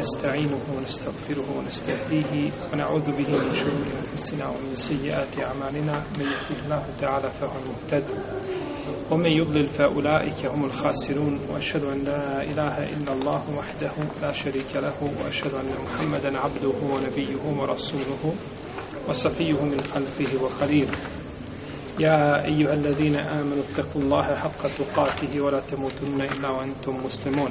نستعينه ونستغفره ونستهديه ونعوذ به من شرور انفسنا ومن سيئات اعمالنا من يهده الله تعالى فهو المهتد ومن يضلل فاولئك هم الخاسرون واشهد ان لا اله الا الله وحده لا شريك له واشهد ان محمدا عبده ونبيه ورسوله وصفيه من خلقه وخليله يا أيها الذين آمنوا اتقوا الله حق تقاته ولا تموتن إلا وأنتم مسلمون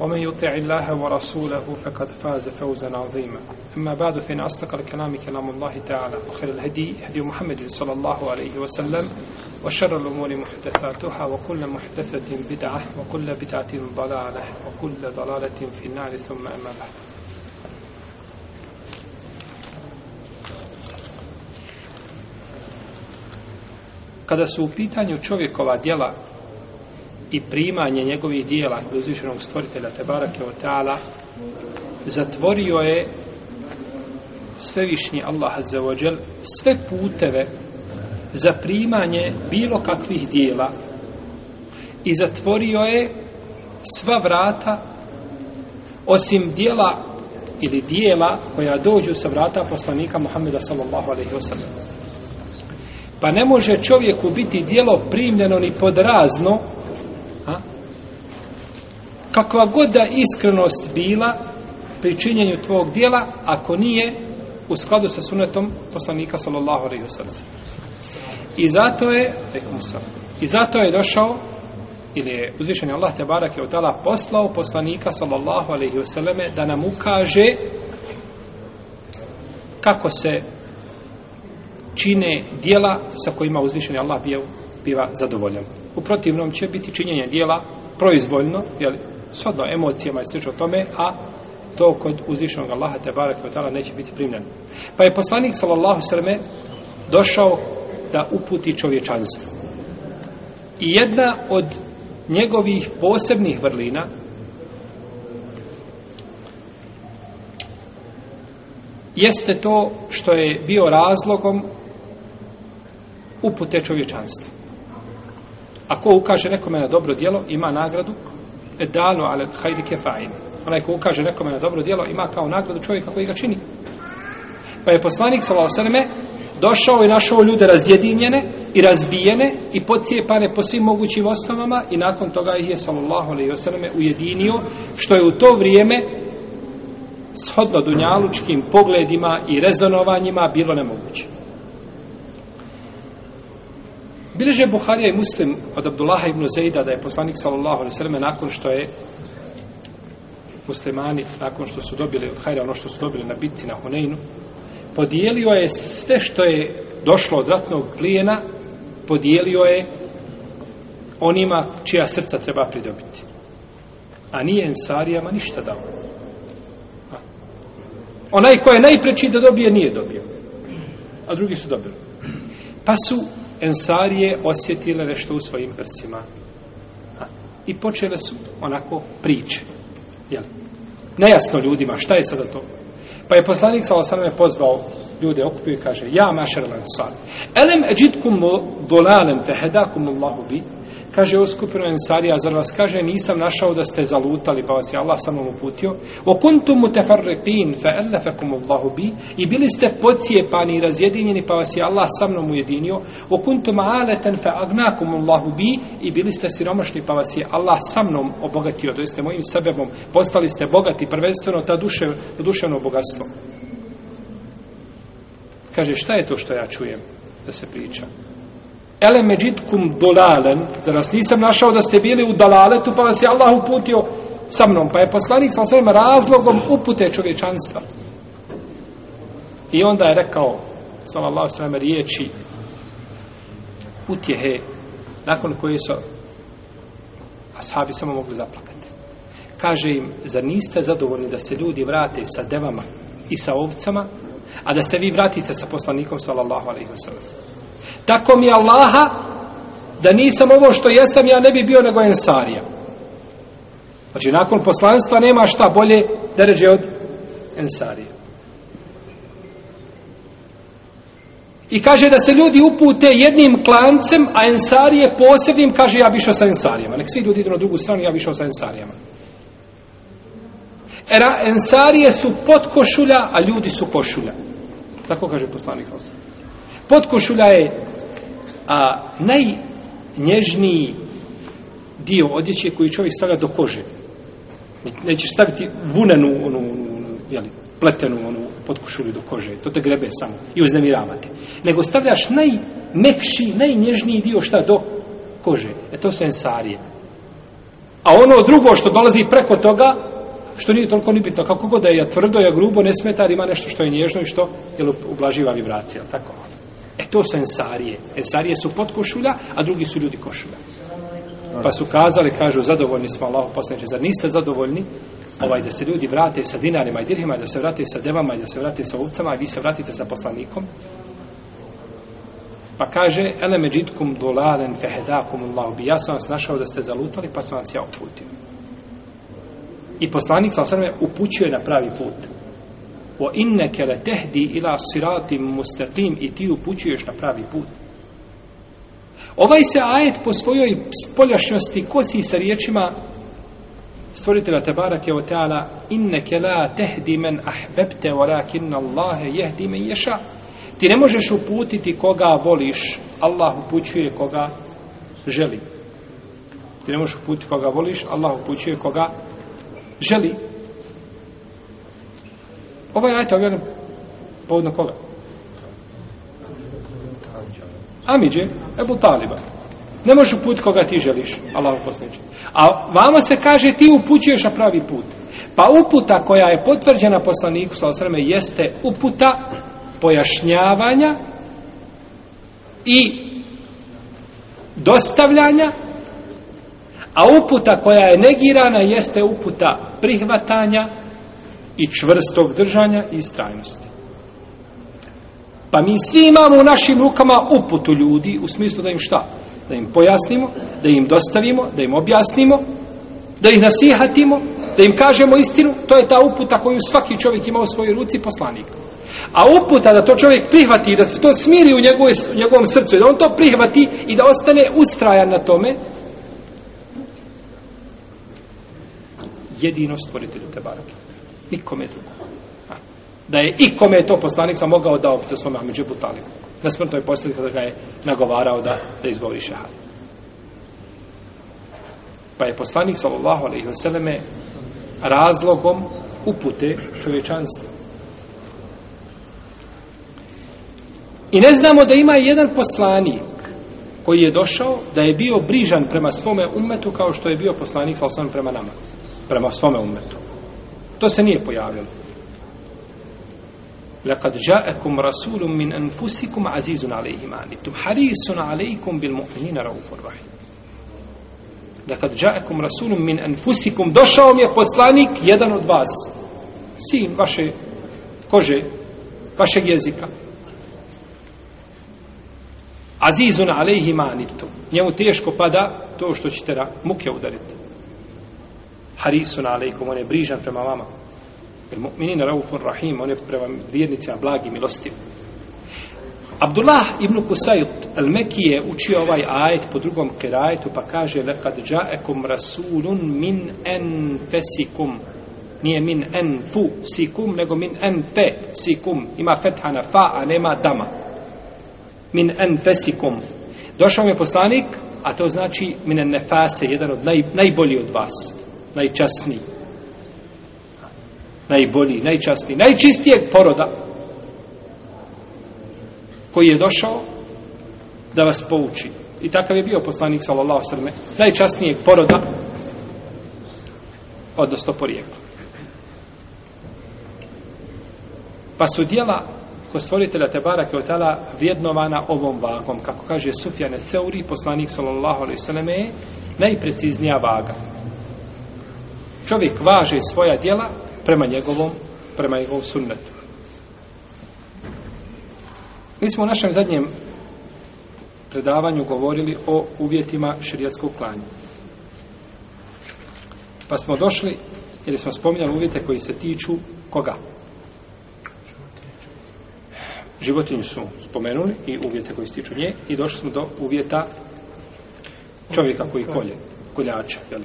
ومن يطع الله ورسوله فقد فاز فوزا عظيما أما بعد فإن أصدق الكلام كلام الله تعالى وخير الهدي هدي محمد صلى الله عليه وسلم وشر الأمور محدثاتها وكل محدثة بدعة وكل بدعة ضلالة وكل ضلالة في النار ثم أما Kada su u pitanju čovjekova djela i primanje njegovih dijela kod uzvišenog stvoritelja Tebarake od Teala zatvorio je svevišnji Allah Azzawajal sve puteve za primanje bilo kakvih dijela i zatvorio je sva vrata osim dijela ili dijela koja dođu sa vrata poslanika Muhammeda sallallahu alaihi wa sallam pa ne može čovjeku biti dijelo primljeno ni pod razno kakva god da iskrenost bila pri činjenju tvog dijela, ako nije u skladu sa sunetom poslanika sallallahu alaihi wasallam. I zato je, rekom sam, i zato je došao ili je uzvišen Allah te barak je odala poslao poslanika sallallahu alaihi wasallam da nam ukaže kako se čine dijela sa kojima uzvišeni Allah bio, biva zadovoljan. U protivnom će biti činjenje dijela proizvoljno, jel, shodno emocijama i o tome, a to kod uzvišenog Allaha te barak tala neće biti primljen. Pa je poslanik sallallahu sallam došao da uputi čovječanstvo. I jedna od njegovih posebnih vrlina jeste to što je bio razlogom upute čovječanstva. Ako ukaže nekome na dobro djelo, ima nagradu edalu ala hajri kefa'in. Onaj ko ukaže nekome na dobro djelo, ima kao nagradu čovjeka koji ga čini. Pa je poslanik, s.a.v. došao i našao ljude razjedinjene i razbijene i pocijepane po svim mogućim osnovama i nakon toga ih je, sallallahu alaihi wasallam, ujedinio, što je u to vrijeme shodno dunjalučkim pogledima i rezonovanjima bilo nemoguće. Bileže Buharija i Muslim od Abdullaha ibn Zejda da je poslanik sallallahu alaihi sallam nakon što je muslimani, nakon što su dobili od Hajra ono što su dobili na bitci na Huneinu, podijelio je sve što je došlo od ratnog plijena, podijelio je onima čija srca treba pridobiti. A nije Ensarijama ništa dao. A. Onaj ko je najpreći da dobije, nije dobio. A drugi su dobili. Pa su Ensarije osjetile nešto u svojim prsima. A, I počele su onako priče. Jel? Nejasno ljudima, šta je sada to? Pa je poslanik sa Osaname pozvao ljude, okupio i kaže, ja mašar lansar, elem eđitkum dolalem fehedakum Allahu bi, Kaže, o skupinu Ensarija, zar vas kaže, nisam našao da ste zalutali, pa vas je Allah samo uputio. O kuntum mutafarriqin, fa alafakum Allahu bi, i bili ste pocijepani i razjedinjeni, pa vas je Allah sa mnom ujedinio. O kuntum aletan, fa agnakum Allahu bi, i bili ste siromašni, pa vas je Allah sa mnom obogatio. To jeste mojim sebebom, postali ste bogati, prvenstveno ta duše, duševno bogatstvo. Kaže, šta je to što ja čujem da se priča? ele međitkum dolalen, da vas nisam našao da ste bili u dalaletu, pa vas je Allah uputio sa mnom. Pa je poslanik sa svema razlogom upute čovječanstva. I onda je rekao, sa Allah svema riječi, utjehe, nakon koje su ashabi samo mogli zaplakati. Kaže im, za niste zadovoljni da se ljudi vrate sa devama i sa ovcama, a da se vi vratite sa poslanikom, sallallahu alaihi wa sallam. Tako mi je Allaha da nisam ovo što jesam, ja ne bi bio nego Ensarija. Znači, nakon poslanstva nema šta bolje deređe od Ensarija. I kaže da se ljudi upute jednim klancem, a Ensarije posebnim, kaže ja bišao sa Ensarijama. Nek svi ljudi idu na drugu stranu, ja bišao sa Ensarijama. Era, Ensarije su pod košulja, a ljudi su košulja. Tako kaže poslanik Ensarija. Podkošulja je a, najnježniji dio odjeće koji čovjek stavlja do kože. Nećeš staviti vunanu, onu, jeli, pletenu onu podkošulju do kože. To te grebe samo i uznemiravate. Nego stavljaš najmekši, najnježniji dio šta do kože. E to su ensarije. A ono drugo što dolazi preko toga, što nije toliko ni bitno, kako god da je tvrdo, ja grubo, ne smeta, ima nešto što je nježno i što jel, ublaživa vibracija, tako ono. E, to su ensarije. Ensarije su pod košulja, a drugi su ljudi košulja. Pa su kazali, kažu, zadovoljni smo Allahu poslaniče, zar niste zadovoljni? Ovaj, da se ljudi vrate sa dinarima i dirhima, da se vrate sa devama, da se vrate sa ovcama, i vi se vratite sa poslanikom. Pa kaže, ele međitkum dolalen fehedakum Allahu bi, ja sam vas našao da ste zalutali, pa sam vas ja uputio. I poslanik sa osrme upućuje na pravi put wa innaka la tahdi ila siratim mustaqim i ti upućuješ na pravi put ovaj se ajet po svojoj spoljašnjosti kosi sa riječima stvoritelja tebarake wa ta'ala innaka la tahdi man ahbabta walakin Allah yahdi man yasha ti ne možeš uputiti koga voliš Allah upućuje koga želi ti ne možeš uputiti koga voliš Allah upućuje koga želi Ovaj ajte objavljen povodno koga? Amidže, Ebu Taliba. Ne možeš uputiti koga ti želiš, Allah posneće. A vama se kaže ti upućuješ na pravi put. Pa uputa koja je potvrđena poslaniku sa osreme jeste uputa pojašnjavanja i dostavljanja a uputa koja je negirana jeste uputa prihvatanja i čvrstog držanja i strajnosti. Pa mi svi imamo u našim rukama uputu ljudi, u smislu da im šta? Da im pojasnimo, da im dostavimo, da im objasnimo, da ih nasihatimo, da im kažemo istinu, to je ta uputa koju svaki čovjek ima u svojoj ruci poslanik. A uputa da to čovjek prihvati i da se to smiri u, njegov, u njegovom srcu i da on to prihvati i da ostane ustrajan na tome, jedino stvoritelju te barake nikome drugom. Da je i kome je to poslanik sam mogao da opite svome Ahmed Džibu Talibu. Na smrtoj posljedni kada ga je nagovarao da, da izgovori šahad. Pa je poslanik sallallahu alaihi vseleme razlogom upute čovječanstva. I ne znamo da ima jedan poslanik koji je došao da je bio brižan prema svome umetu kao što je bio poslanik sallallahu prema nama. Prema svome umetu. To se nije pojavilo. Lekad ja'ekum rasulum min anfusikum azizun alaihim anitum harisun alaikum bil mu'minina raufur rahim. Lekad ja'ekum rasulum min anfusikum došao mi je poslanik jedan od vas. Sin vaše kože, vašeg jezika. Azizun alaihim anitum. Njemu teško pada to što ćete muke udariti harisun alejkum on je brižan prema vama jer mu'minin raufun rahim on je prema vjernicima blag i milostiv Abdullah ibn Kusajt al-Meki je učio ovaj ajet po drugom kerajetu pa kaže lekad džaekum rasulun min enfesikum nije min enfu sikum nego min enfe sikum ima fetha na fa a nema dama min enfesikum došao mi je poslanik a to znači min enfase jedan od naj, najbolji od vas najčasniji najbolji, najčasniji, najčistijeg poroda koji je došao da vas pouči. I takav je bio poslanik, sallallahu srme, najčasnijeg poroda odnosno porijekla. Pa su dijela ko stvoritelja Tebara Keotala vrijednovana ovom vagom. Kako kaže Sufjane Seuri, poslanik, sallallahu srme, je najpreciznija vaga čovjek važe svoja djela prema njegovom prema njegovom sunnetu mi smo u našem zadnjem predavanju govorili o uvjetima širijatskog klanja pa smo došli ili smo spominjali uvjete koji se tiču koga životinju su spomenuli i uvjete koji se tiču nje i došli smo do uvjeta čovjeka koji kolje koljača, jel'i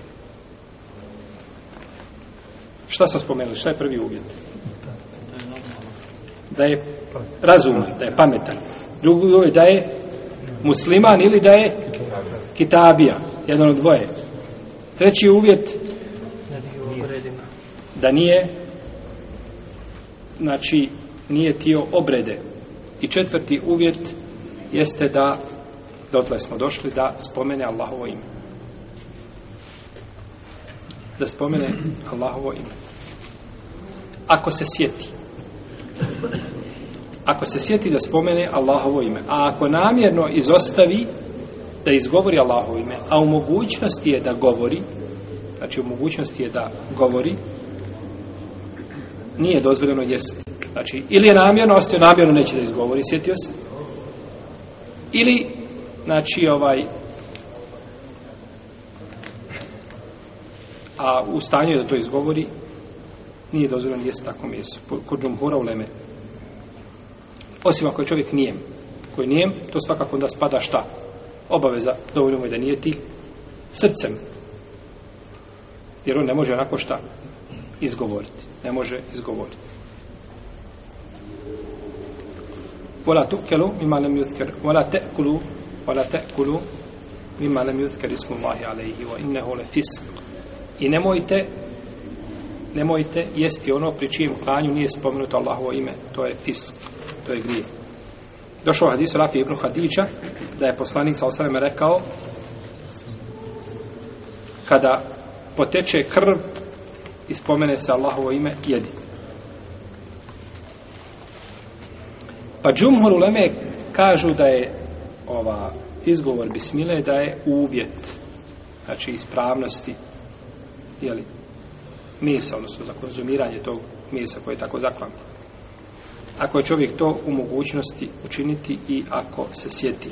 Šta smo spomenuli? Šta je prvi uvjet? Da je razuman, da je pametan. Drugi uvjet da je musliman ili da je kitabija, jedan od dvoje. Treći uvjet da nije znači nije tio obrede. I četvrti uvjet jeste da dotle smo došli da spomene Allahovo ime da spomene Allahovo ime. Ako se sjeti. Ako se sjeti da spomene Allahovo ime. A ako namjerno izostavi da izgovori Allahovo ime, a u mogućnosti je da govori, znači u mogućnosti je da govori, nije dozvoljeno jesti. Znači, ili je namjerno, ostaje namjerno, neće da izgovori, sjetio se. Ili, znači, ovaj, a u stanju da to izgovori, nije dozvoljeno jesti tako meso. Kod džumhura u leme. Osim ako je čovjek nijem. Koji nijem, to svakako onda spada šta? Obaveza, dovoljno mu je da nije ti srcem. Jer on ne može onako šta? Izgovoriti. Ne može izgovoriti. Vola tukelu, ima nem juzker. Vola tekulu, vola tekulu, ima nem juzker ismu Allahi alaihi wa innehu le fisku. I nemojte nemojte jesti ono pri čijem klanju nije spomenuto Allahovo ime. To je fisk, to je grije. Došao je hadis Rafi ibn Hadića da je poslanik sa osreme rekao kada poteče krv i spomene se Allahovo ime, jedi. Pa džumhur uleme kažu da je ova izgovor bismile da je uvjet znači ispravnosti jeli, mjesa, odnosno za konzumiranje tog mjesa koje je tako zaklano. Ako je čovjek to u mogućnosti učiniti i ako se sjeti.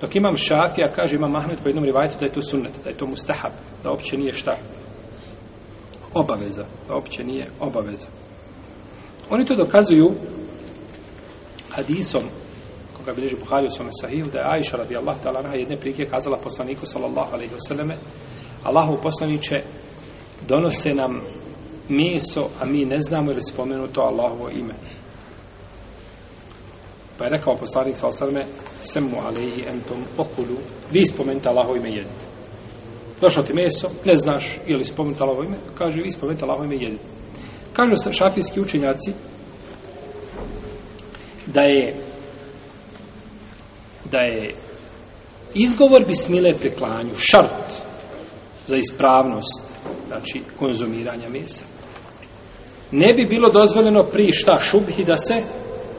Dok imam šafija, kaže imam Mahmed po jednom rivajcu da je to sunnet, da je to mustahab, da opće nije šta? Obaveza, da opće nije obaveza. Oni to dokazuju hadisom koga bilježi Buhari u svome sahihu, da je Aisha radijallahu ta'ala jedne prike kazala poslaniku sallallahu alaihi wa sallame Allahu poslaniće, donose nam meso, a mi ne znamo ili spomenu to Allahovo ime. Pa je rekao poslanik sa osrme, semu alehi entom okulu, vi spomenite Allahovo ime jedite. Došlo ti meso, ne znaš ili spomenite Allahovo ime, kaže, vi spomenite Allahovo ime jedite. Kažu šafijski učenjaci da je da je izgovor bismile pri klanju, šart, šart, za ispravnost znači konzumiranja mesa ne bi bilo dozvoljeno pri šta šubhi da se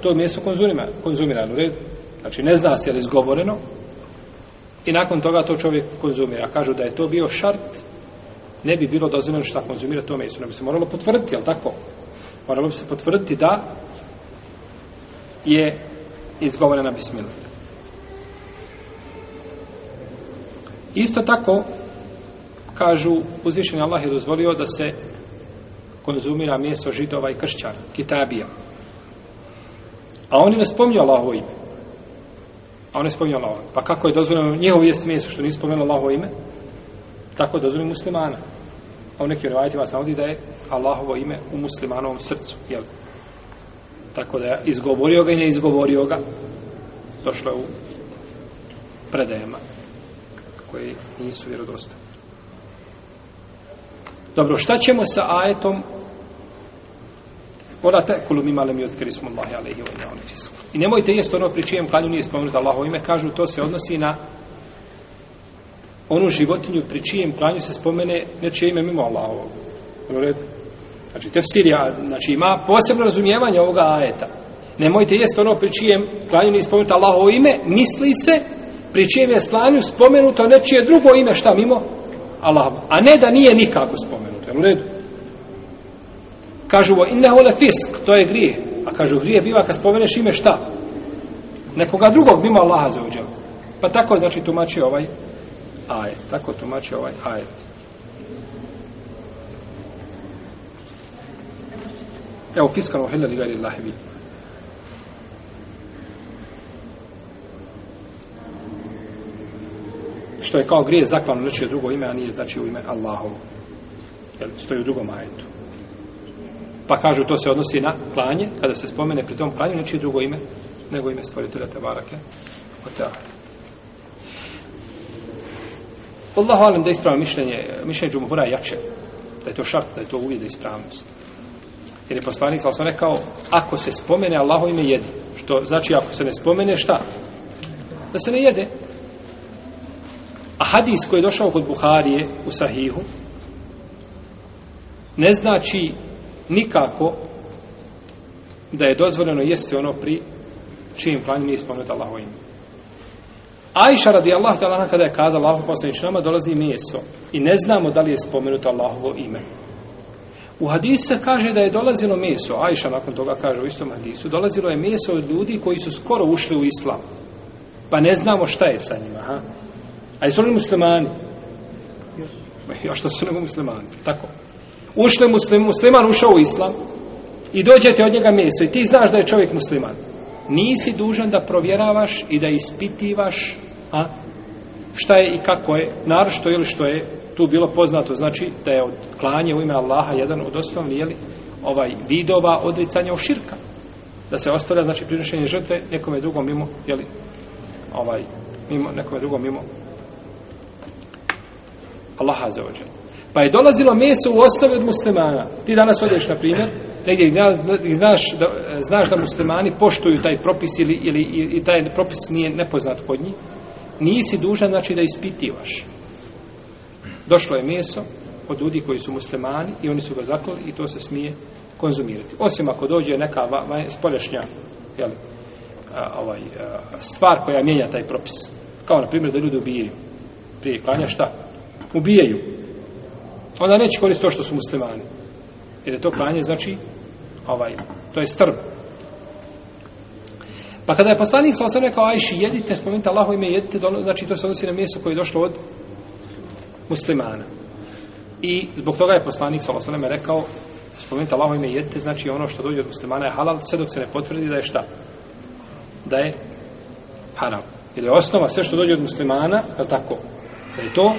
to meso konzumira, konzumira u redu znači ne zna se je li izgovoreno i nakon toga to čovjek konzumira kažu da je to bio šart ne bi bilo dozvoljeno šta konzumira to meso ne bi se moralo potvrditi, jel tako? moralo bi se potvrditi da je izgovorena bismila isto tako kažu, uzvišen je Allah je dozvolio da se konzumira mjesto židova i kršćana, kitabija. A oni ne spominju Allahovo ime. A oni spominju Allahovo ime. Pa kako je dozvoljeno njihovo jest mjesto što nije spomenuo Allahovo ime? Tako je dozvoljeno muslimana. A u nekim revajtima se navodi da je Allahovo ime u muslimanovom srcu. Jel? Tako da je izgovorio ga i ne izgovorio ga. Došlo je u predajama koje nisu vjerodostojne. Dobro, šta ćemo sa ajetom Ona te kulum ima lem jutkari smo Allahi alaihi wa inna fisku. I nemojte jest ono pri čijem klanju nije spomenuto Allahovo ime, kažu to se odnosi na onu životinju pri čijem klanju se spomene nečije ime mimo Allahovo. Ono red? Znači, tefsir ja, znači, ima posebno razumijevanje ovoga ajeta. Nemojte jest ono pri čijem klanju nije spomenuto Allahovo ime, misli se pri čijem je slanju spomenuto nečije drugo ime, šta mimo? Allah, a ne da nije nikako spomenuto, jel u redu? Kažu, innehu le fisk, to je grije. A kažu, grije biva kad spomeneš ime šta? Nekoga drugog mimo Allaha za uđel. Pa tako znači tumači ovaj ajet. Tako tumači ovaj ajet. Evo fiskalno hilali gali Allahi vidimo. što je kao grije zaklano nečije drugo ime, a nije znači u ime Allahovo. Jel, stoji u drugom ajetu. Pa kažu, to se odnosi na klanje, kada se spomene pri tom klanju nečije drugo ime, nego ime stvoritelja Tebarake, Oteara. Allahu alim da je ispravno mišljenje, mišljenje džumhura je jače, da je to šart, da je to uvijek da ispravnost. Jer je poslanik, ali sam rekao, ako se spomene Allahu ime jedi, što znači ako se ne spomene, šta? Da se ne jede, A hadis koji je došao kod Buharije u Sahihu ne znači nikako da je dozvoljeno jesti ono pri čijem planju nije spomenuti Allaho ime. Ajša radi Allah talana kada je kazala Allaho poslanič nama dolazi meso i ne znamo da li je spomenuto Allahovo ime. U hadisu se kaže da je dolazilo meso, Ajša nakon toga kaže u istom hadisu, dolazilo je meso od ljudi koji su skoro ušli u islam. Pa ne znamo šta je sa njima. Ha? A jesu li muslimani? Još što su nego muslimani? Tako. Ušli muslim, musliman ušao u islam i dođete od njega meso i ti znaš da je čovjek musliman. Nisi dužan da provjeravaš i da ispitivaš a šta je i kako je, naročito ili što je tu bilo poznato, znači da je od klanje u ime Allaha jedan od osnovnih jeli, ovaj vidova odricanja u širka. Da se ostavlja, znači, prinošenje žrtve nekome drugom mimo, jeli, ovaj, mimo, nekome drugom mimo Allaha za ođen. Pa je dolazilo meso u osnovi od muslimana. Ti danas odeš, na primjer, negdje znaš da, e, znaš da muslimani poštuju taj propis ili, ili i, i taj propis nije nepoznat kod njih, nisi dužan, znači, da ispitivaš. Došlo je meso od ljudi koji su muslimani i oni su ga zakloli i to se smije konzumirati. Osim ako dođe neka va, va, spolješnja jeli, a, ovaj, a, stvar koja mijenja taj propis. Kao, na primjer, da ljudi ubijaju prije klanja, šta? ubijaju. Onda neće koristiti to što su muslimani. Jer je to klanje, znači, ovaj, to je strb. Pa kada je poslanik sa osam rekao, ajši, jedite, spomenite Allaho ime, jedite, znači to se odnosi na mjesto koje je došlo od muslimana. I zbog toga je poslanik sa osam rekao, spomenite Allaho ime, jedite, znači ono što dođe od muslimana je halal, sve dok se ne potvrdi da je šta? Da je haram. Jer je osnova sve što dođe od muslimana, je tako? Da je to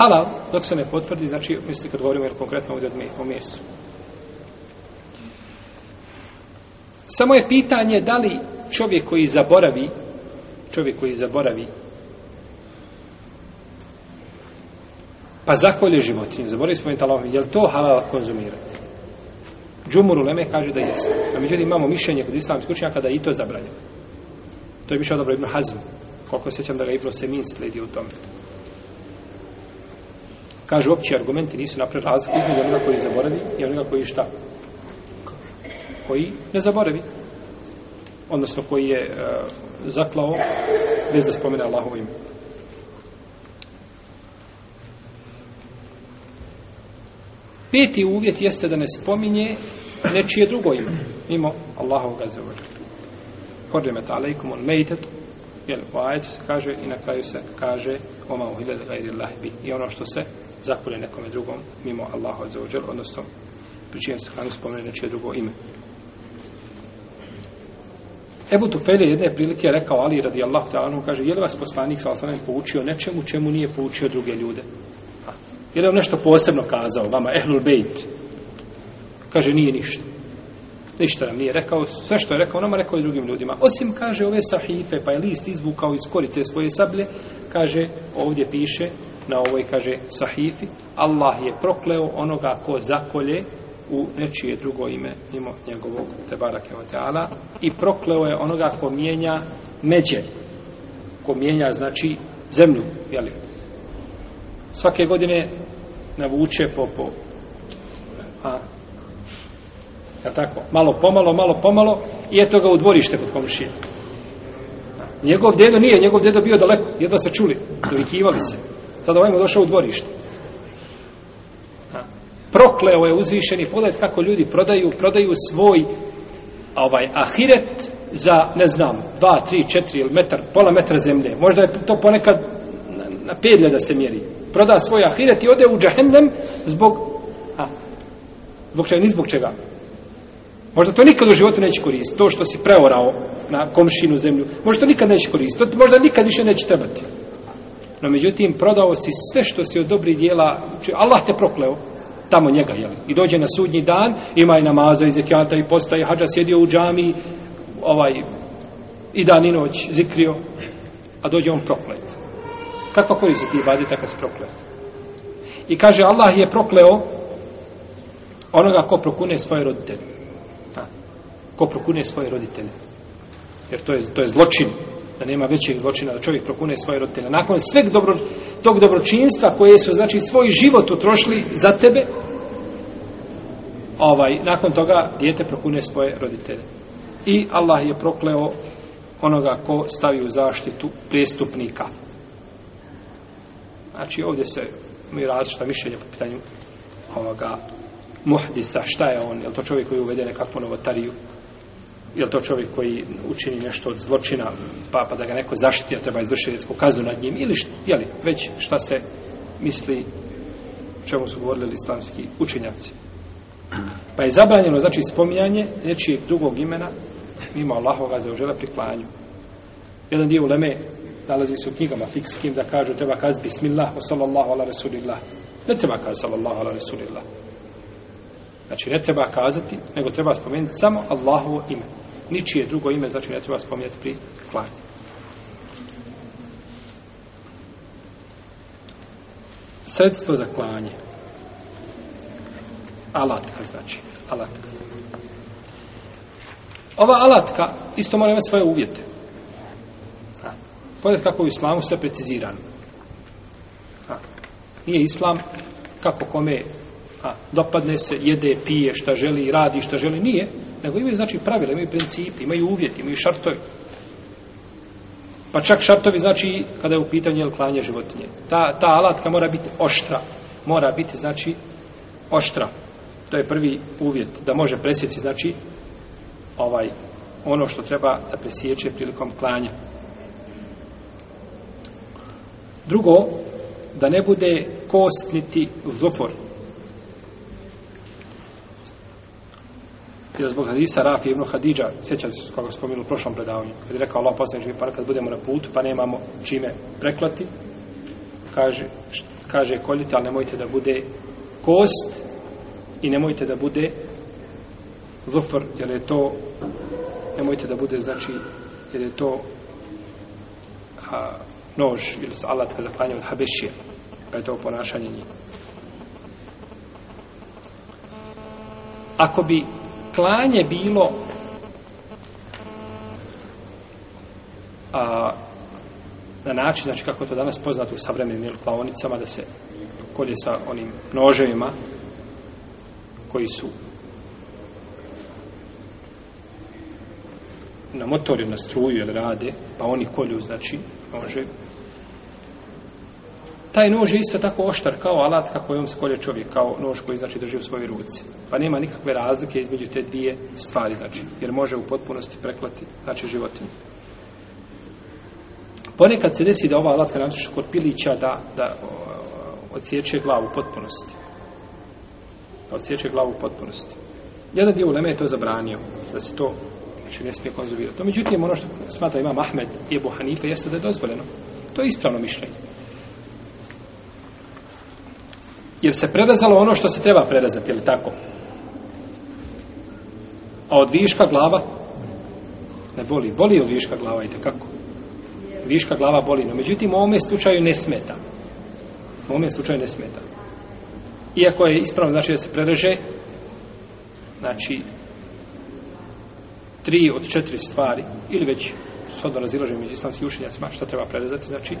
halal, dok se ne potvrdi, znači, mislite kad govorimo jer konkretno ovdje o mesu. Samo je pitanje da li čovjek koji zaboravi, čovjek koji zaboravi, pa zakolje životinju, zaboravi smo talovi, je li to halal konzumirati? Džumur u Leme kaže da jeste. A međutim imamo mišljenje kod islamskih učenjaka da je i to zabranjeno. To je mišljeno dobro Ibn Hazm, koliko sećam da ga Ibn Semin sledi u tome. Kaže, opći argumenti nisu napravili razliku između onoga koji zaboravi i onoga koji šta? Koji ne zaboravi. Odnosno, koji je uh, zaklao bez da spomene Allahovo ime. Peti uvjet jeste da ne spominje nečije drugo ime, mimo Allahovog azzavodža. Kordimet alaikum on mejtetu, jel, u ajetu se kaže i na kraju se kaže oma uhile gajri lahbi i ono što se zakvore nekome drugom mimo Allaha za ođel, odnosno pri čijem se hranu spomenu nečije drugo ime. Ebu Tufel je jedne prilike rekao Ali radi Allah ta'anu, kaže, je li vas poslanik sa osanem poučio nečemu čemu nije poučio druge ljude? Ha. Je li vam nešto posebno kazao vama, ehlul bejt? Kaže, nije ništa. Ništa nam nije rekao, sve što je rekao nama, rekao i drugim ljudima. Osim, kaže, ove sahife, pa je list izvukao iz korice svoje sablje, kaže, ovdje piše, na ovoj, kaže, sahifi, Allah je prokleo onoga ko zakolje u nečije drugo ime, mimo njegovog Tebarake Oteala, i prokleo je onoga ko mijenja međe, ko mijenja, znači, zemlju, jeli? Svake godine navuče po, po a, a tako, malo pomalo, malo pomalo, i eto ga u dvorište kod komšije. Njegov dedo nije, njegov dedo bio daleko, jedva se čuli, dovikivali se sad ovaj mu došao u dvorište. Prokleo je uzvišeni, pogled kako ljudi prodaju, prodaju svoj ovaj ahiret za, ne znam, dva, tri, četiri ili metar, pola metra zemlje. Možda je to ponekad na, na pedlje da se mjeri. Proda svoj ahiret i ode u džahennem zbog, a, zbog čega, ni zbog čega. Možda to nikad u životu neće koristiti, to što si preorao na komšinu zemlju. Možda to nikad neće koristiti, to možda nikad više neće trebati. No međutim, prodao si sve što si od dobrih dijela, Allah te prokleo, tamo njega, jeli. I dođe na sudnji dan, ima i namaza, i zekijata, i posta, i hađa sjedio u džami, ovaj, i dan i noć zikrio, a dođe on proklet. Kakva koji su ti ibadi, takav si proklet. I kaže, Allah je prokleo onoga ko prokune svoje roditelje. Ko prokune svoje roditelje. Jer to je, to je zločin da nema većeg zločina da čovjek prokune svoje roditelje. Nakon sveg dobro, tog dobročinstva koje su znači svoj život utrošili za tebe, ovaj, nakon toga dijete prokune svoje roditelje. I Allah je prokleo onoga ko stavi u zaštitu prestupnika. Znači ovdje se mi različita mišljenja po pitanju ovoga muhdisa, šta je on, je li to čovjek koji uvede nekakvu novotariju, je to čovjek koji učini nešto od zločina, pa, pa da ga neko zaštiti, a treba izvršiti djetsku kaznu nad njim, ili št, jeli, već šta se misli čemu su govorili islamski učenjaci. Pa je zabranjeno, znači, spominjanje nečijeg drugog imena mimo Allahova za ožela pri klanju. Jedan dio uleme nalazi se u knjigama fikskim da kažu treba kaz bismillah wa sallallahu ala rasulillah. Ne treba kaz sallallahu ala rasulillah. Znači, ne treba kazati, nego treba spomenuti samo Allahovo ime ničije drugo ime, znači ne treba spominjati pri klanju. Sredstvo za klanje. Alatka, znači. Alatka. Ova alatka isto mora imati svoje uvjete. Pogledajte kako je u islamu sve precizirano. Nije islam kako kome A, dopadne se, jede, pije, šta želi, radi, šta želi, nije. Nego imaju, znači, pravila, imaju principi, imaju uvjeti, imaju šartovi. Pa čak šartovi znači, kada je u pitanju jel, klanje životinje. Ta, ta alatka mora biti oštra. Mora biti, znači, oštra. To je prvi uvjet da može presjeći, znači, ovaj, ono što treba da presjeće prilikom klanja. Drugo, da ne bude kostniti zufor, bio zbog hadisa Rafi ibn Hadidža, sjeća se koga spominu u prošlom predavanju, kada je rekao Allah poslanič, pa kad budemo na putu, pa nemamo čime preklati, kaže, kaže koljite, ali nemojte da bude kost i nemojte da bude zufr, jer je to nemojte da bude, znači, jer je to a, nož ili alat kada zaklanja od habešije, pa je to ponašanje njih. Ako bi klanje bilo a, na način, znači kako to danas poznato u savremenim klaonicama, da se kolje sa onim noževima koji su na motorju, na struju, jer rade, pa oni kolju, znači, nože, Taj nož je isto tako oštar kao alat kako je on skolje čovjek, kao nož koji znači drži u svojoj ruci. Pa nema nikakve razlike između te dvije stvari, znači, jer može u potpunosti preklati, znači, životinu. Ponekad se desi da ova alatka namisliša kod pilića da, da odsjeće glavu u potpunosti. Da odsjeće glavu u potpunosti. Jedan dio uleme je to zabranio, da se to znači, ne smije konzumirati. No, međutim, ono što smatra ima Ahmed i Ebu Hanife jeste da je dozvoljeno. To je ispravno mišljenje jer se prerezalo ono što se treba prerezati, ili tako? A od viška glava ne boli. Boli od viška glava, i kako? Viška glava boli, no međutim u ovome slučaju ne smeta. U ovome slučaju ne smeta. Iako je ispravno znači da se prereže, znači, tri od četiri stvari, ili već sodno razilažem među islamskih ušenjacima, šta treba prerezati, znači,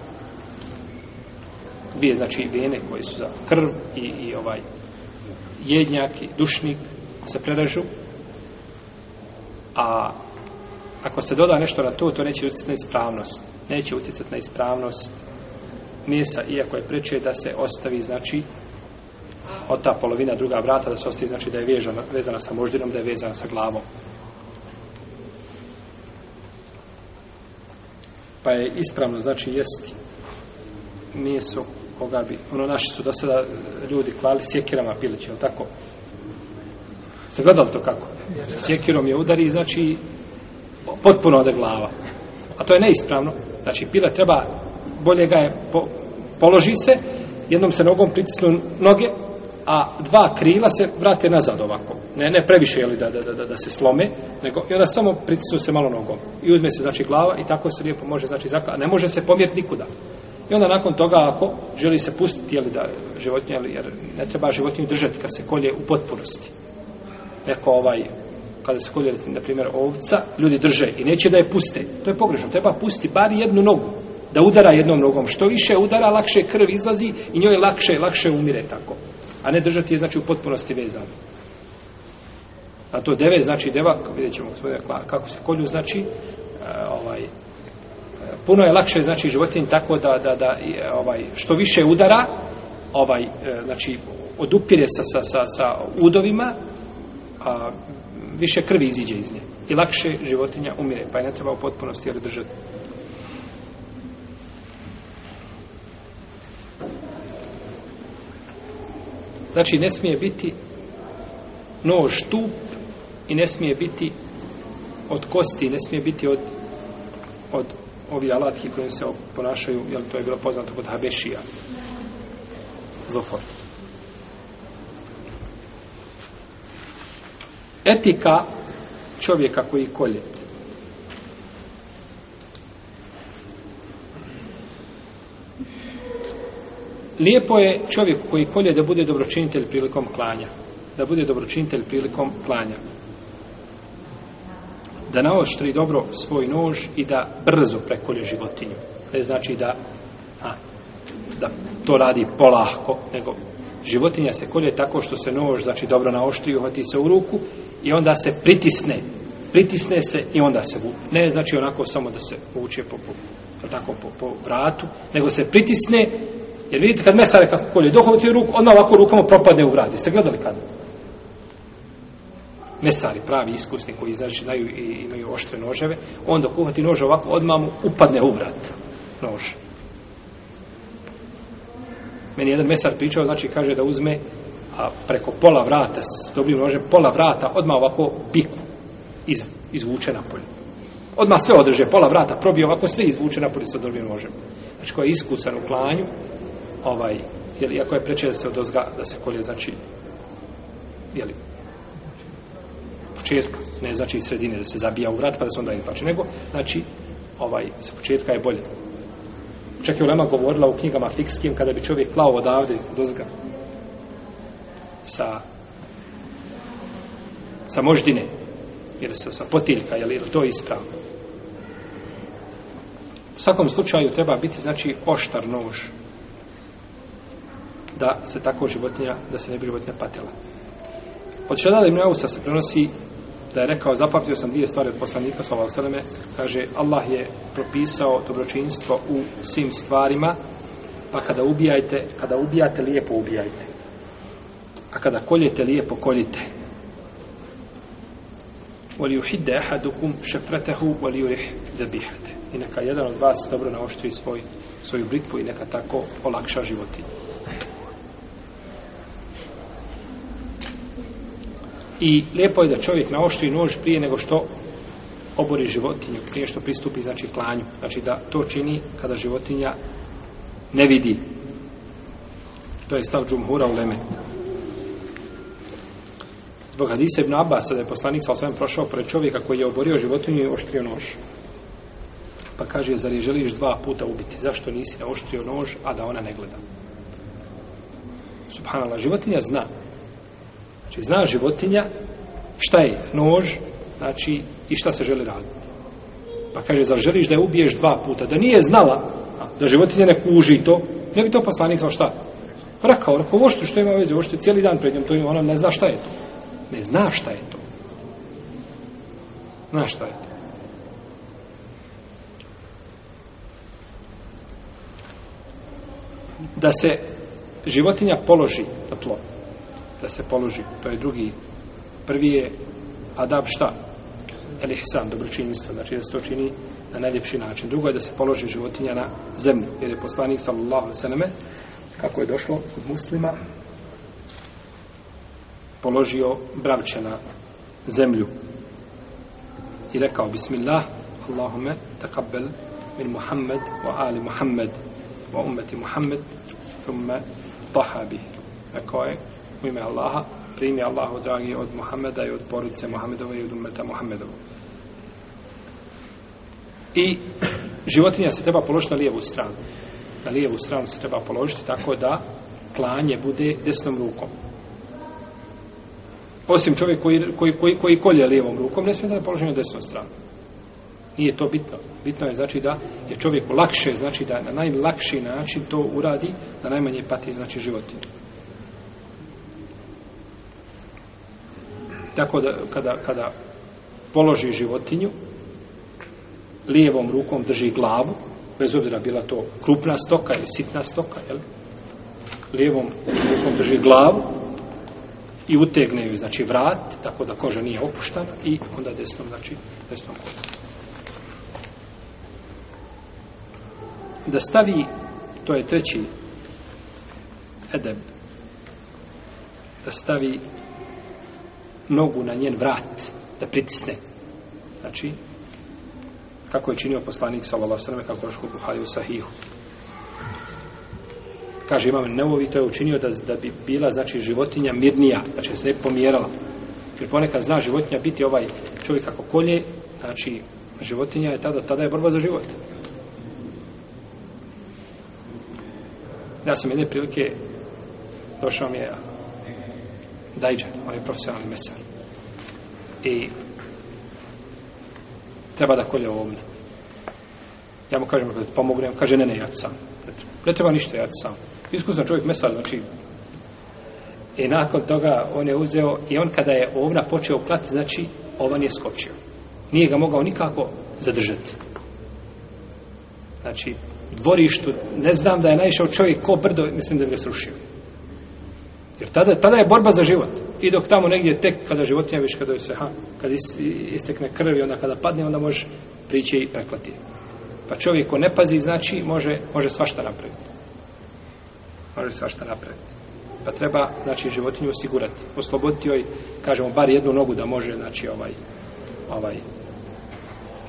dvije znači vene koje su za krv i, i ovaj jednjak i dušnik se prerežu a ako se doda nešto na to to neće utjecati na ispravnost neće utjecati na ispravnost mjesa iako je preče da se ostavi znači od ta polovina druga vrata da se ostavi znači da je vezana, vezana sa moždinom da je vezana sa glavom pa je ispravno znači jesti meso koga bi, ono naši su do sada ljudi klali sjekirama pilići, je tako? Ste gledali to kako? Sjekirom je udari, znači potpuno ode glava. A to je neispravno. Znači, pila treba, bolje ga je, po, položi se, jednom se nogom pritisnu noge, a dva krila se vrate nazad ovako. Ne, ne previše jeli, da, da, da, da se slome, nego i onda samo pritisnu se malo nogom. I uzme se, znači, glava i tako se lijepo može, znači, zaklada. ne može se pomjeriti nikuda. I onda nakon toga, ako želi se pustiti, jeli da životinje, jeli, jer ne treba životinju držati kad se kolje u potpunosti. Eko ovaj, kada se kolje, na primjer, ovca, ljudi drže i neće da je puste. To je pogrešno. Treba pustiti bar jednu nogu, da udara jednom nogom. Što više udara, lakše krv izlazi i njoj lakše, lakše umire tako. A ne držati je, znači, u potpunosti vezano. A to deve, znači, deva, vidjet ćemo, gospodine, kako se kolju, znači, e, ovaj, puno je lakše znači životinj tako da, da, da ovaj što više udara ovaj e, znači odupire sa sa, sa, sa udovima a, više krvi iziđe iz nje i lakše životinja umire pa je ne treba u potpunosti jer držati znači ne smije biti nož tup i ne smije biti od kosti, ne smije biti od, od, ovi alatki kojim se ponašaju, jer to je bilo poznato kod Habešija. Zofor. Etika čovjeka koji kolje. Lijepo je čovjek koji kolje da bude dobročinitelj prilikom klanja. Da bude dobročinitelj prilikom klanja da naoštri dobro svoj nož i da brzo prekolje životinju. Ne znači da a, da to radi polahko, nego životinja se kolje tako što se nož, znači dobro naoštri, uhvati se u ruku i onda se pritisne. Pritisne se i onda se vuče. Ne znači onako samo da se vuče po, po, pa tako, po, po vratu, nego se pritisne, jer vidite kad mesare kako kolje, dohovati ruku, onda ovako rukama propadne u vrat. Jeste gledali kada? mesari pravi iskusni koji znači daju i imaju oštre noževe, onda kuhati nož ovako odmamu upadne u vrat nož. Meni jedan mesar pričao, znači kaže da uzme a preko pola vrata, dobio nože, pola vrata, odmah ovako piku iz, izvuče napolje. Odmah sve održe, pola vrata probio, ovako sve izvuče napolje sa dobio nožem. Znači ko je iskusan u klanju, ovaj, jel, iako je preče da se odozga, da se kolje, znači, jel, početka, ne znači iz sredine da se zabija u vrat pa da se onda izlači, nego znači ovaj, iz početka je bolje. Čak je Ulema govorila u knjigama fikskim kada bi čovjek klao odavde dozga sa sa moždine ili sa, sa potiljka, je li to ispravno? U svakom slučaju treba biti znači oštar nož da se tako životinja, da se ne bi životinja patila. Od Šadala Ibn Ausa se prenosi da je rekao, zapamtio sam dvije stvari od poslanika, sa ovom kaže, Allah je propisao dobročinstvo u svim stvarima, pa kada ubijajte, kada ubijate, lijepo ubijajte. A kada koljete, lijepo koljite. Voli uhidde ahadukum šefretehu, voli urih zabihate. I neka jedan od vas dobro naoštri svoj, svoju britvu i neka tako olakša životinje. I lijepo je da čovjek naoštri nož prije nego što obori životinju, prije što pristupi znači klanju. Znači da to čini kada životinja ne vidi. To je stav džumhura u leme. Zbog hadise ibn Abbas, da je poslanik sa osvijem prošao pred čovjeka koji je oborio životinju i oštrio nož. Pa kaže, zar je želiš dva puta ubiti? Zašto nisi naoštrio nož, a da ona ne gleda? Subhanallah, životinja zna Znači, zna životinja šta je nož, znači, i šta se želi raditi. Pa kaže, zar želiš da je ubiješ dva puta? Da nije znala a, da životinja ne kuži to, ne bi to poslanik znao šta? Rakao, rekao, ovo što, što ima veze, ovo što je cijeli dan pred njom, to ima, ona ne zna šta je to. Ne zna šta je to. Zna šta je to. Da se životinja položi na tlo, da se položi. To je drugi. Prvi je adab šta? El ihsan, dobročinjstvo. Znači da se to čini na najljepši način. Drugo je da se položi životinja na zemlju. Jer je poslanik sallallahu sallam kako je došlo kod muslima položio bravče na zemlju i rekao bismillah Allahume takabbel min Muhammed wa ali Muhammed wa ummeti Muhammed thumma taha bih rekao je u ime Allaha, primi Allahu dragi od Muhameda i od porodice Muhamedova i od umeta Muhamedova. I životinja se treba položiti na lijevu stranu. Na lijevu stranu se treba položiti tako da klanje bude desnom rukom. Osim čovjek koji, koji, koji, koji kolje lijevom rukom, ne smije da je položen na desnom stranu. Nije to bitno. Bitno je znači da je čovjeku lakše, znači da na najlakši način to uradi, da najmanje pati znači životinje. tako da kada, kada položi životinju lijevom rukom drži glavu bez obzira bila to krupna stoka ili sitna stoka jel? lijevom rukom drži glavu i utegne ju znači vrat tako da koža nije opuštana i onda desnom znači desnom kožom da stavi to je treći edeb da stavi nogu na njen vrat, da pritisne. Znači, kako je činio poslanik, sallallahu sallam, kako je škupu Halil Sahihu. Kaže, imam neovi, to je učinio da, da bi bila, znači, životinja mirnija, znači, se ne pomjerala. Jer ponekad zna životinja biti ovaj čovjek kako kolje, znači, životinja je tada, tada je borba za život. Ja sam jedne prilike došao mi je dajđa on je profesionalni mesar. I treba da kolje ovomne. Ja mu kažem da pomognem, kaže ne, ne, ja sam. Ne treba ništa, ja sam. Iskusan čovjek mesar, znači I nakon toga on je uzeo i on kada je ovna počeo klat, znači ovan je skočio. Nije ga mogao nikako zadržati. Znači, dvorištu, ne znam da je naišao čovjek ko brdo, mislim da bi ga srušio. Jer tada, tada je borba za život i dok tamo negdje tek kada životinja viš kada se ha, kad istekne krv i onda kada padne onda može prići i preklati pa čovjek ko ne pazi znači može, može svašta napraviti može svašta napraviti pa treba znači životinju osigurati osloboditi joj kažemo bar jednu nogu da može znači ovaj ovaj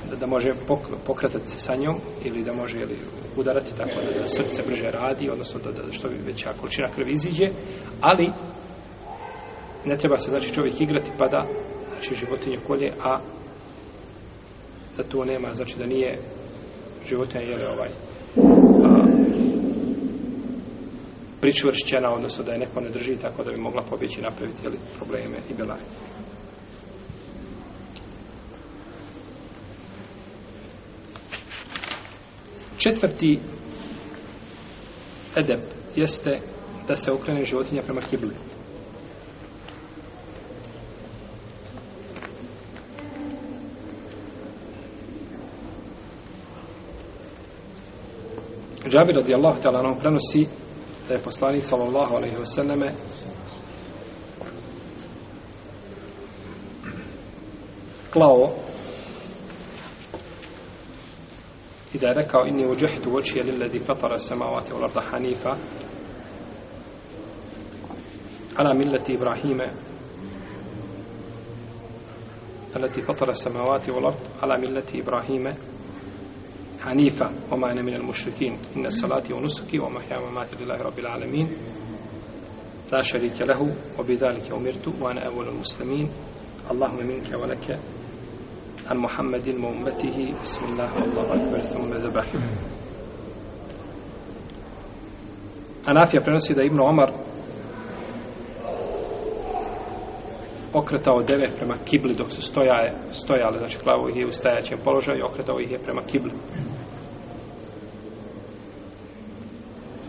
da, da može pok, pokratati se sa njom ili da može ili udarati tako da, da srce brže radi odnosno da, da što bi veća količina krvi iziđe ali ne treba se znači čovjek igrati pa da znači životinje kolje a da to nema znači da nije životinja jele ovaj a, pričvršćena odnosno da je neko ne drži tako da bi mogla pobjeći napraviti jeli, probleme i bila četvrti edep jeste da se okrene životinja prema kibli. Džabir radijallahu ta'ala nam prenosi da je poslanik sallallahu alaihi wa sallame klao i da je rekao inni uđehtu očije lilledi fatara samavate u larda hanifa ala millati Ibrahime التي فطر السماوات والأرض على ملة إبراهيم Hanifa, oma ne minel mušrikin, inne salati unusuki, oma hjama mati lillahi rabbil alemin, la šarike lehu, obi dhalike umirtu, wa ana evolu muslimin, Allahume minke wa leke, an Muhammedin mu umetihi, bismillah, Allah, akbar, thumme zabah. Anafija prenosi da Ibnu Omar okretao deve prema kibli dok su stojale, stojale znači klavo ih je u stajaćem položaju i okretao ih je prema kibli.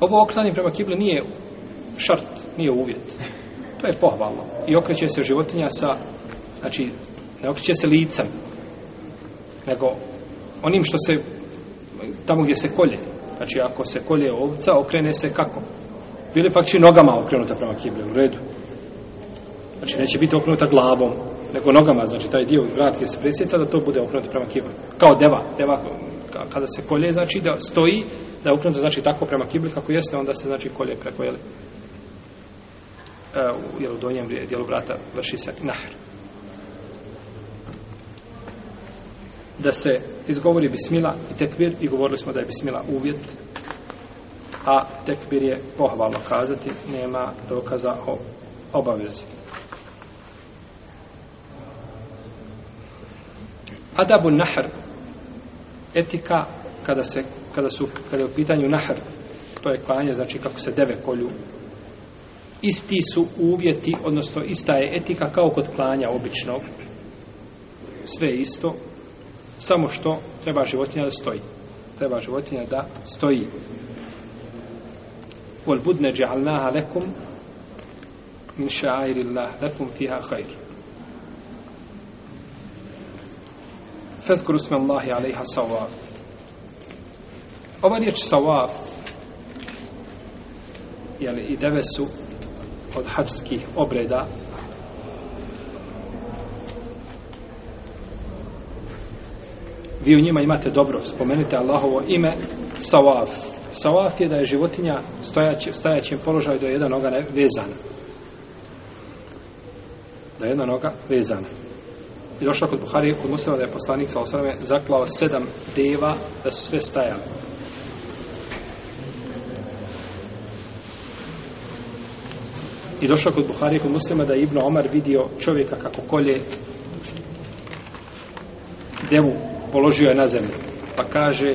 Ovo okretanje prema kibli nije šart, nije uvjet. To je pohvalno. I okreće se životinja sa, znači, ne okreće se licem, nego onim što se, tamo gdje se kolje. Znači, ako se kolje ovca, okrene se kako? Bili pak će nogama okrenuta prema kibli, u redu. Znači, neće biti okrenuta glavom, nego nogama, znači, taj dio vrat gdje se presjeca, da to bude okrenuta prema kibli. Kao deva, deva kada se kolje, znači da stoji, da je ukrenuto, znači tako prema kibli kako jeste, onda se znači kolje preko, jel, e, jel u donjem dijelu vrata vrši se nahr. Da se izgovori bismila i tekbir, i govorili smo da je bismila uvjet, a tekbir je pohvalno kazati, nema dokaza o obavezi. Adabu nahr, etika kada se kada su kada je u pitanju nahr to je klanje znači kako se deve kolju isti su uvjeti odnosno ista je etika kao kod klanja običnog sve isto samo što treba životinja da stoji treba životinja da stoji wal budna ja'alnaha lakum min sha'airillah lakum fiha khair Feskuru sme Allahi alaiha sawaf. Ova riječ sawaf jeli, i deve su od hađskih obreda vi u njima imate dobro spomenite Allahovo ime sawaf. Sawaf je da je životinja stojaći, stajaćem položaju da je jedna noga vezana. Da je jedna noga vezana je došla kod Buhari, kod muslima da je poslanik sa osrame zaklao sedam deva da su sve stajali. I došla kod Buhari, kod muslima da je Ibn Omar vidio čovjeka kako kolje devu položio je na zemlju. Pa kaže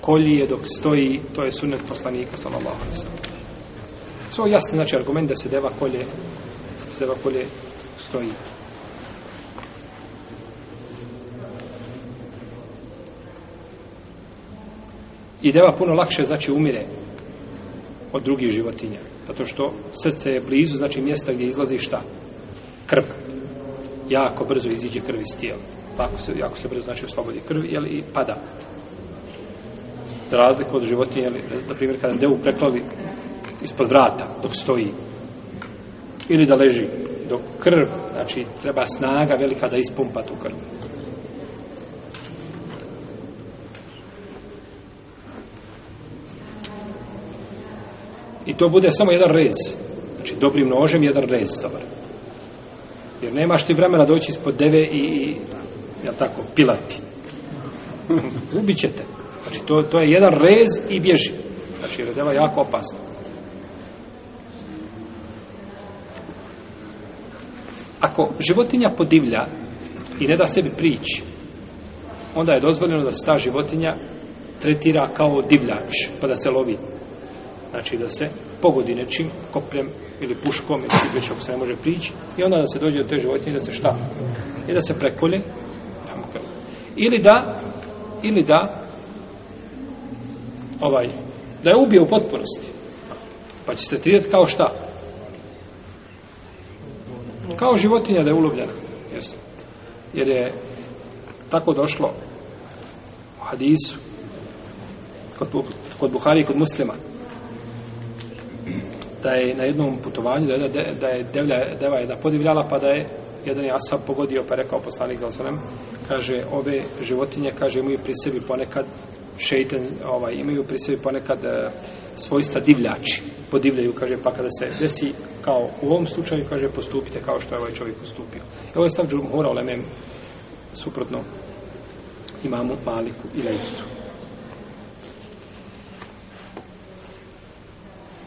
kolji je dok stoji, to je sunnet poslanika sallallahu alaihi sallam. Svoj jasni znači argument da se deva kolje se deva kolje stoji. I deva puno lakše, znači, umire od drugih životinja. Zato što srce je blizu, znači, mjesta gdje izlazi šta? Krv. Jako brzo iziđe krv iz tijela. Jako se, jako se brzo, znači, oslobodi krv, jel, i pada. Za razliku od životinja, jel, na primjer, kada devu preklavi ispod vrata, dok stoji, ili da leži, dok krv, znači, treba snaga velika da ispumpa tu krvu. I to bude samo jedan rez. Znači, dobrim nožem jedan rez, dobar. Jer nemaš ti vremena doći ispod deve i, i jel tako, pilati. Ubit će te. Znači, to, to je jedan rez i bježi. Znači, jer je deva jako opasno. Ako životinja podivlja i ne da sebi prići, onda je dozvoljeno da se ta životinja tretira kao divljač, pa da se lovi znači da se pogodi nečim, koprem ili puškom, ili već ako se ne može prići, i onda da se dođe do te životinje da se šta? I da se prekolje. Ili da, ili da, ovaj, da je ubio u potpunosti. Pa će se trijeti kao šta? Kao životinja da je ulovljena. Jesu. Jer je tako došlo u hadisu kod, kod Buhari i kod muslima da je na jednom putovanju da je, da je devlja, deva je da podivljala pa da je jedan je asab pogodio pa rekao poslanik za osanem kaže ove životinje kaže imaju pri sebi ponekad šeitan ovaj, imaju pri sebi ponekad e, svojstva divljači podivljaju kaže pa kada se desi kao u ovom slučaju kaže postupite kao što je ovaj čovjek postupio I ovo ovaj je stav džumhura ulemem suprotno imamu maliku i lejstru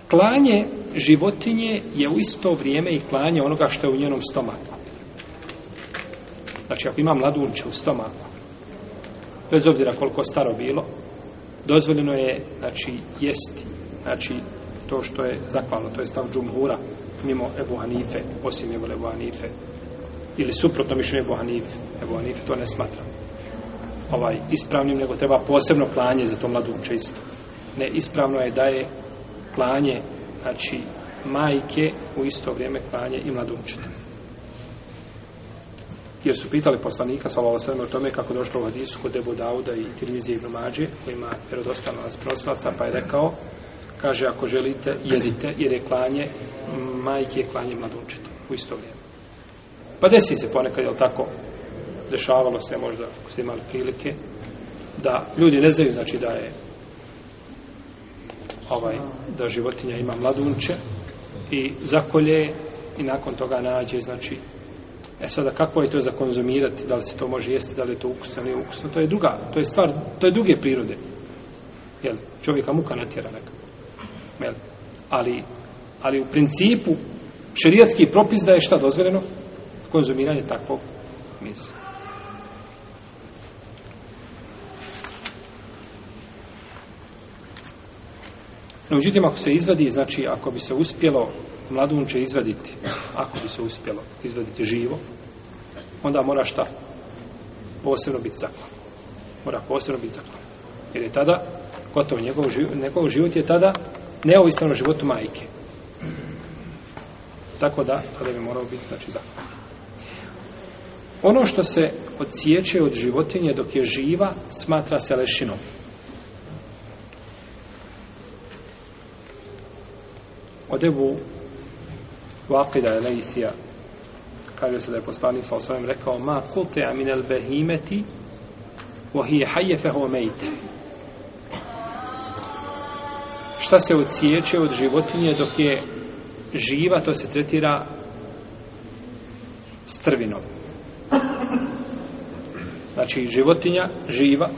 Klanje životinje je u isto vrijeme i klanje onoga što je u njenom stomaku. Znači, ako ima mladunče u stomaku, bez obzira koliko staro bilo, dozvoljeno je, znači, jesti, znači, to što je zakvalno, to je stav džumhura, mimo Ebu Hanife, osim Ebu Ebu Hanife, ili suprotno mišljenje Ebu Hanife, Ebu Hanife, to ne smatram. Ovaj, ispravnim, nego treba posebno klanje za to mladunče isto. Ne, ispravno je da je klanje znači majke u isto vrijeme klanje i mladunčine. Jer su pitali poslanika, salala sveme, o tome kako došlo u hadisu kod Ebu Dauda i Tirmizije ibn Mađe, koji ima vjerodostavno nas proslaca, pa je rekao, kaže, ako želite, jedite, jer je klanje majke je klanje mladunčine u isto vrijeme. Pa desi se ponekad, jel tako, dešavalo se možda, ako ste imali prilike, da ljudi ne znaju, znači, da je ovaj, da životinja ima mladunče i zakolje i nakon toga nađe, znači, E sada, kako je to za konzumirati, da li se to može jesti, da li je to ukusno ili ukusno, to je druga, to je stvar, to je duge prirode. Jel, čovjeka muka natjera neka. Jel, ali, ali u principu, šerijatski propis da je šta dozvoljeno? Konzumiranje takvog mjesta. No, međutim, ako se izvadi, znači, ako bi se uspjelo, mladun će izvaditi, ako bi se uspjelo izvaditi živo, onda mora šta? Posebno biti zaklan. Mora posebno biti zaklan. Jer je tada, gotovo njegov, život, njegov život je tada neovisan o životu majke. Tako da, tada bi morao biti, znači, zaklan. Ono što se odsjeće od životinje dok je živa, smatra se lešinom. od Ebu Vakida Elejsija kaže se da je poslanik sa osvajem rekao ma kulte aminel behimeti vohi je hajje feho mejte šta se odsjeće od životinje dok je živa to se tretira strvinom znači životinja živa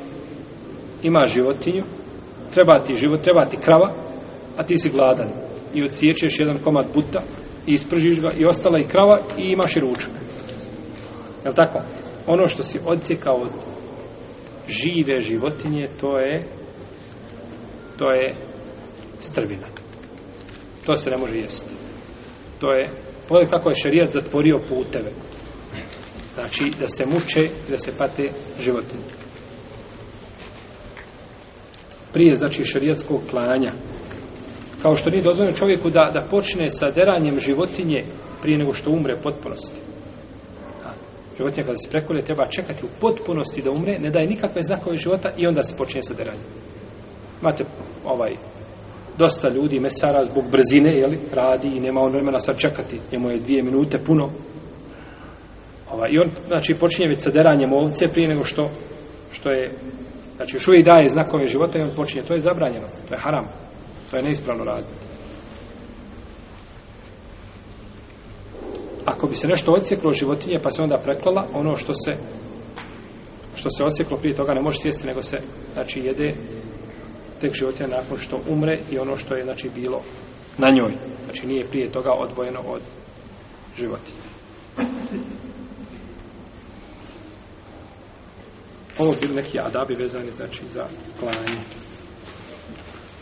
ima životinju treba ti život, treba ti krava a ti si gladan i odsiječeš jedan komad buta i ispržiš ga i ostala i krava i imaš i ručak. Je li tako? Ono što si odsjekao od žive životinje, to je to je strvina. To se ne može jesti. To je, pogledaj kako je šarijat zatvorio puteve. Znači, da se muče i da se pate životinje. Prije, znači, šarijatskog klanja, kao što nije dozvoljeno čovjeku da, da počne sa deranjem životinje prije nego što umre potpunosti. A, životinja kada se prekole treba čekati u potpunosti da umre, ne daje nikakve znakove života i onda se počne sa deranjem. Imate ovaj, dosta ljudi mesara zbog brzine, jeli, radi i nema on vremena sad čekati, njemu je dvije minute puno. Ovaj, I on znači, počinje već sa deranjem ovce prije nego što, što je, znači još uvijek daje znakove života i on počinje, to je zabranjeno, to je haram pa je dakle, neispravno radio. Ako bi se nešto odsjeklo od životinje, pa se onda preklala, ono što se što se odsjeklo prije toga ne može sjesti, nego se, znači, jede tek životinja nakon što umre i ono što je, znači, bilo na njoj. Znači, nije prije toga odvojeno od životinje. Ovo bi bilo neki adabi vezani, znači, za klanje.